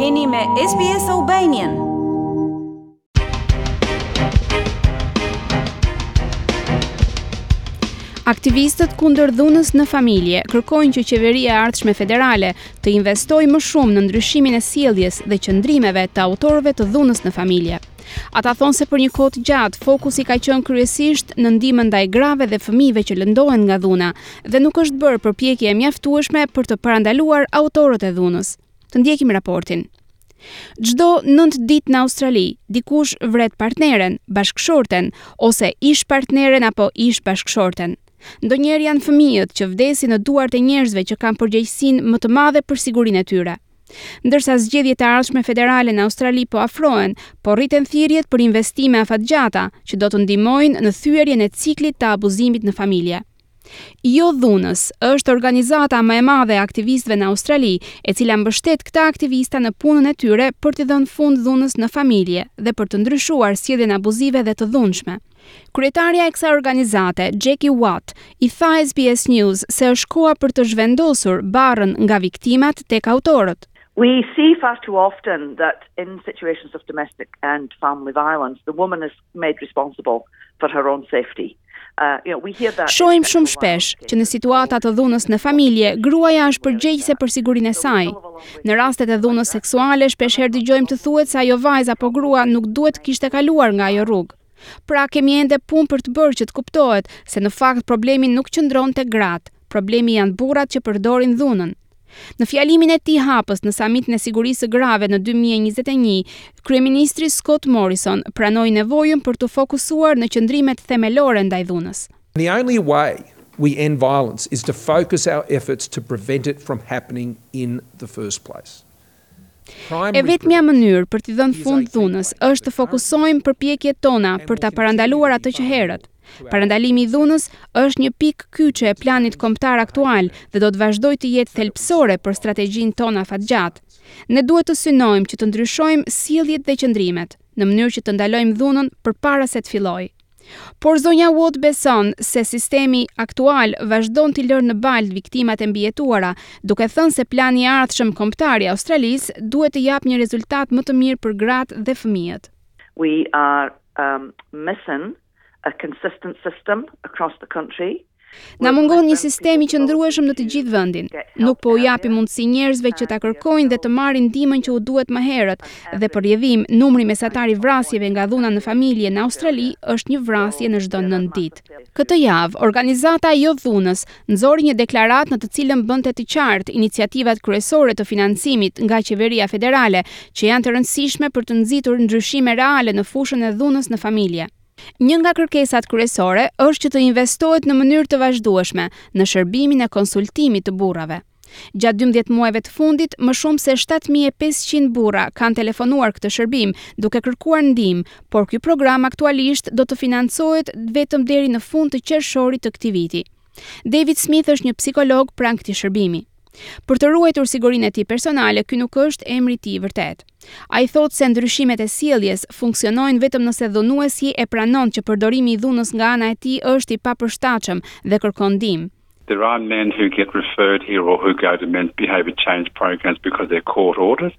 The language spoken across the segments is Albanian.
Jeni me SBS Albanian. Aktivistët kundër dhunës në familje kërkojnë që qeveria e ardhshme federale të investojë më shumë në ndryshimin e sjelljes dhe qëndrimeve të autorëve të dhunës në familje. Ata thonë se për një kohë të gjatë, fokusi ka qenë kryesisht në ndihmën ndaj grave dhe fëmijëve që lëndohen nga dhuna dhe nuk është bërë përpjekje e mjaftueshme për të parandaluar autorët e dhunës. Të ndjekim raportin. Çdo 9 ditë në Australi, dikush vret partneren, bashkëshorten ose ish partneren apo ish bashkëshorten. Ndonjëherë janë fëmijët që vdesin në duart e njerëzve që kanë përgjegjësinë më të madhe për sigurinë e tyre. Ndërsa zgjedhjet e ardhshme federale në Australi po afrohen, po rriten thirrjet për investime afatgjata që do të ndihmojnë në thyerjen e ciklit të abuzimit në familje. Jo Dhunës është organizata më e madhe e aktivistëve në Australi, e cila mbështet këta aktivista në punën e tyre për t'i dhënë fund dhunës në familje dhe për të ndryshuar sjelljen abuzive dhe të dhunshme. Kryetarja e kësaj organizate, Jacqui Watt, i tha SBS News se është koha për të zhvendosur barrën nga viktimat tek autorët. We see far too often that in situations of domestic and family violence, the woman is made responsible for her own safety. Shohim shumë shpesh që në situata të dhunës në familje, gruaja është përgjegjëse për sigurinë e saj. Në rastet e dhunës seksuale, shpesh herë dëgjojmë të thuhet se ajo vajzë apo grua nuk duhet të kishte kaluar nga ajo rrugë. Pra kemi ende punë për të bërë që të kuptohet se në fakt problemi nuk qëndron te gratë, problemi janë burrat që përdorin dhunën. Në fjalimin e tij hapës në Samitin e Sigurisë së Grave në dy mijë e njëzet e një, kryeministri Scott Morrison pranoi nevojën për t'u fokusuar në qëndrimet themelore ndaj dhunës. The only way we end violence is to focus our efforts to prevent it from happening in the first place. E vetmja mënyrë për t'i dhënë fund dhunës është të fokusojmë përpjekjet tona për ta parandaluar atë që herët. Parandalimi i dhunës është një pikë kyçe e planit kombëtar aktual dhe do të vazhdojë të jetë thelbësore për strategjinë tonë afatgjatë. Ne duhet të synojmë që të ndryshojmë sjelljet dhe qëndrimet, në mënyrë që të ndalojmë dhunën përpara se të fillojë. Por zonja Watt beson se sistemi aktual vazhdon t'i lërë në baltë viktimat e mbijetuara, duke thënë se plani i ardhshëm kombëtar i Australisë duhet të japë një rezultat më të mirë për gratë dhe fëmijët. We are missing a consistent system across the country. Na mungon një sistem i qëndrueshëm në të gjithë vendin. Nuk po u japim mundësi njerëzve që ta kërkojnë dhe të marrin ndihmën që u duhet më herët, dhe për rrjedhim, numri mesatar i vrasjeve nga dhuna në familje në Australi është një vrasje në çdo nëntë ditë. Këtë javë, organizata e jodhunës nxori një deklaratë në të cilën bënte të qartë iniciativat kryesore të financimit nga qeveria federale që janë të rëndësishme për të nxitur ndryshime reale në fushën e dhunës në familje. Një nga kërkesat kryesore është që të investohet në mënyrë të vazhdueshme në shërbimin e konsultimit të burrave. Gjatë dymbëdhjetë muajve të fundit, më shumë se shtatë mijë e pesëqind burra kanë telefonuar këtë shërbim, duke kërkuar ndihmë, por ky program aktualisht do të financohet vetëm deri në fund të qershorit të këtij viti. David Smith është një psikolog pranë këtij shërbimi. Për të ruajtur sigurinë e tij personale, ky nuk është emri i tij i vërtetë. Ai thotë se ndryshimet e sjelljes funksionojnë vetëm nëse dhunuesi e pranon që përdorimi i dhunës nga ana e tij është i papërshtatshëm dhe kërkon ndihmë. There are men who get referred here or who go to men's behaviour change programs because they're court ordered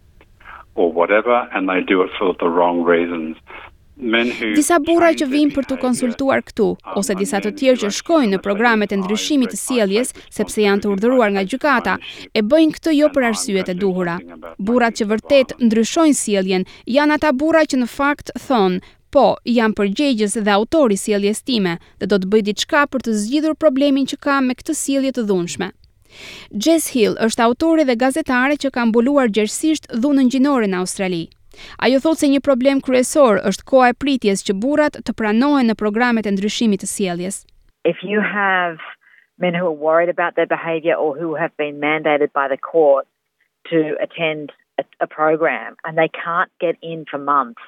or whatever and they do it for the wrong reasons. Disa burra që vijnë për t'u konsultuar këtu, ose disa të tjerë që shkojnë në programet e ndryshimit të sjelljes, sepse janë të urdhëruar nga gjykata, e bëjnë këtë jo për arsyet e duhura. Burrat që vërtet ndryshojnë sjelljen, janë ata burra që në fakt thonë, Po, jam përgjegjës dhe autor i sjelljes time, dhe do të bëj diçka për të zgjidhur problemin që kam me këtë sjellje të dhunshme. Jess Hill është autore dhe gazetare që ka mbuluar gjerësisht dhunën gjinore në Australi. Ajo thotë se një problem kryesor është koha e pritjes që burrat të pranohen në programet e ndryshimit të sjelljes. If you have men who are worried about their behavior or who have been mandated by the court to attend a, a program and they can't get in for months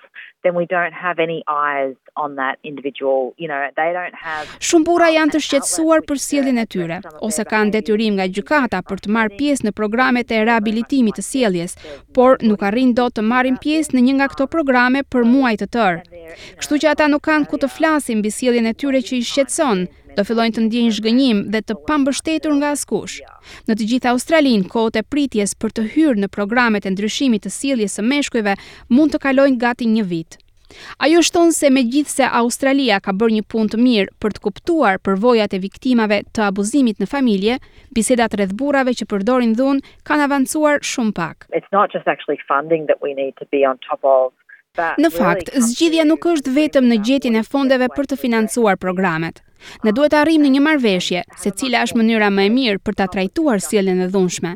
then we don't have any eyes on that individual you know they don't have Shumë burra janë të shqetësuar për sjelljen e tyre ose kanë detyrim nga gjykata për të marrë pjesë në programet e rehabilitimit të sjelljes, por nuk arrijnë dot të marrin pjesë në një nga këto programe për muaj të tërë. Kështu që ata nuk kanë ku të flasin mbi sjelljen e tyre që i shqetëson, do fillojnë të ndiejnë zhgënjim dhe të pambështetur nga askush. Në të gjithë Australinë, kohët e pritjes për të hyrë në programet e ndryshimit të sjelljes së meshkujve mund të kalojnë gati një vit. Ajo shton se megjithëse Australia ka bërë një punë të mirë për të kuptuar përvojat e viktimave të abuzimit në familje, bisedat rreth burrave që përdorin dhunë kanë avancuar shumë pak. It's not just actually funding that we need to be on top of Në fakt, zgjidhja nuk është vetëm në gjetjen e fondeve për të financuar programet. Na duhet të arrijmë në një marrëveshje se cila është mënyra më e mirë për ta trajtuar sjelljen e dhunshme.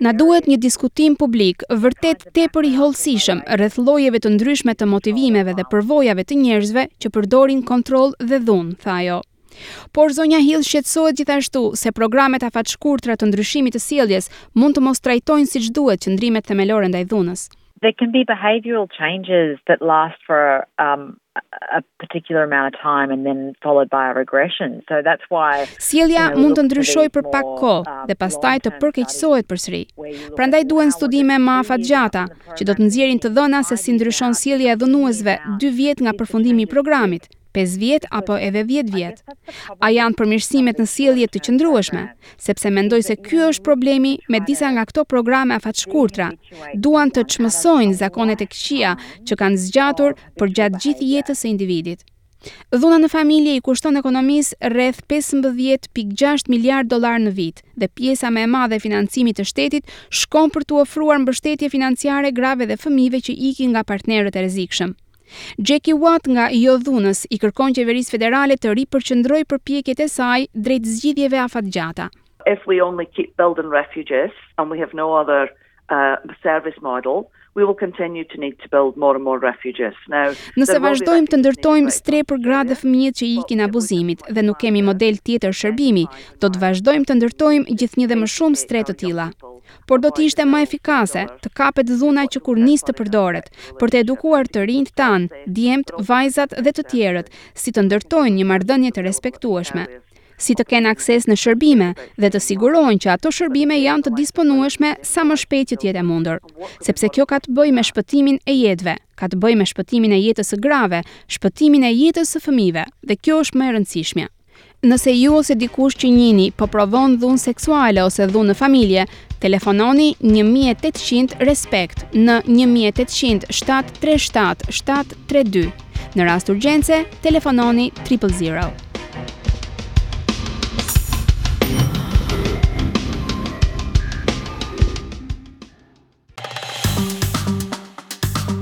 Na duhet një diskutim publik vërtet tepër i hollësishëm rreth llojeve të ndryshme të motivimeve dhe përvojave të njerëzve që përdorin kontroll dhe dhunë, tha ajo. Por zonja Hill shqetësohet gjithashtu se programet afatshkurtra të ndryshimit të sjelljes mund të mos trajtojnë siç duhet qëndrimet themelore ndaj dhunës. There can be behavioral changes that last for um, a particular amount of time and then followed by a regression. So that's why Sjellja you know, mund të ndryshojë për pak kohë um, dhe pastaj të përkeqësohet përsëri. Prandaj duhen studime më afatgjata që do të nxjerrin të dhëna se si ndryshon sjellja e dhunuesve 2 vjet nga përfundimi i programit. 5 vjet apo edhe 10 vjet. A janë përmirësimet në sjellje të qëndrueshme, sepse mendoj se ky është problemi me disa nga këto programe afatshkurtra. Duan të çmësojnë zakonet e këqija që kanë zgjatur përgjatë gjithë jetës së individit. Dhuna në familje i kushton ekonomisë rreth 15.6 miliard dollarë në vit dhe pjesa më e madhe e financimit të shtetit shkon për t'u ofruar mbështetje financiare grave dhe fëmijëve që ikin nga partnerët e rrezikshëm. Jackie Watt nga Jo Dhunës i kërkon qeverisë federale të ripërqendrojë përpjekjet e saj drejt zgjidhjeve afatgjata. service model, we will continue to need to build more and more refuges. Now, nëse vazhdojmë të ndërtojmë strehë për gratë dhe fëmijët që i ikin abuzimit dhe nuk kemi model tjetër shërbimi, do të vazhdojmë të ndërtojmë gjithnjë dhe më shumë strehë të tilla. Por do të ishte më efikase të kapet dhuna që kur nis të përdoret, për të edukuar të rinjtë tanë, djemtë, vajzat dhe të tjerët, si të ndërtojnë një marrëdhënie të respektueshme. si të kenë akses në shërbime dhe të sigurojnë që ato shërbime janë të disponueshme sa më shpejt që të jetë e mundur, sepse kjo ka të bëjë me shpëtimin e jetëve, ka të bëjë me shpëtimin e jetës së grave, shpëtimin e jetës së fëmijëve dhe kjo është më e rëndësishmja. Nëse ju ose dikush që njihni po provon dhunë seksuale ose dhunë në familje, Telefononi një mijë e tetëqind respekt në një mijë e tetëqind shtatë tre shtatë shtatë tre dy. Në rast urgjence, telefononi triple zero.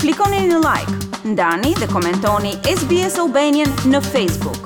Klikoni në like, ndani dhe komentoni SBS Albanian në Facebook.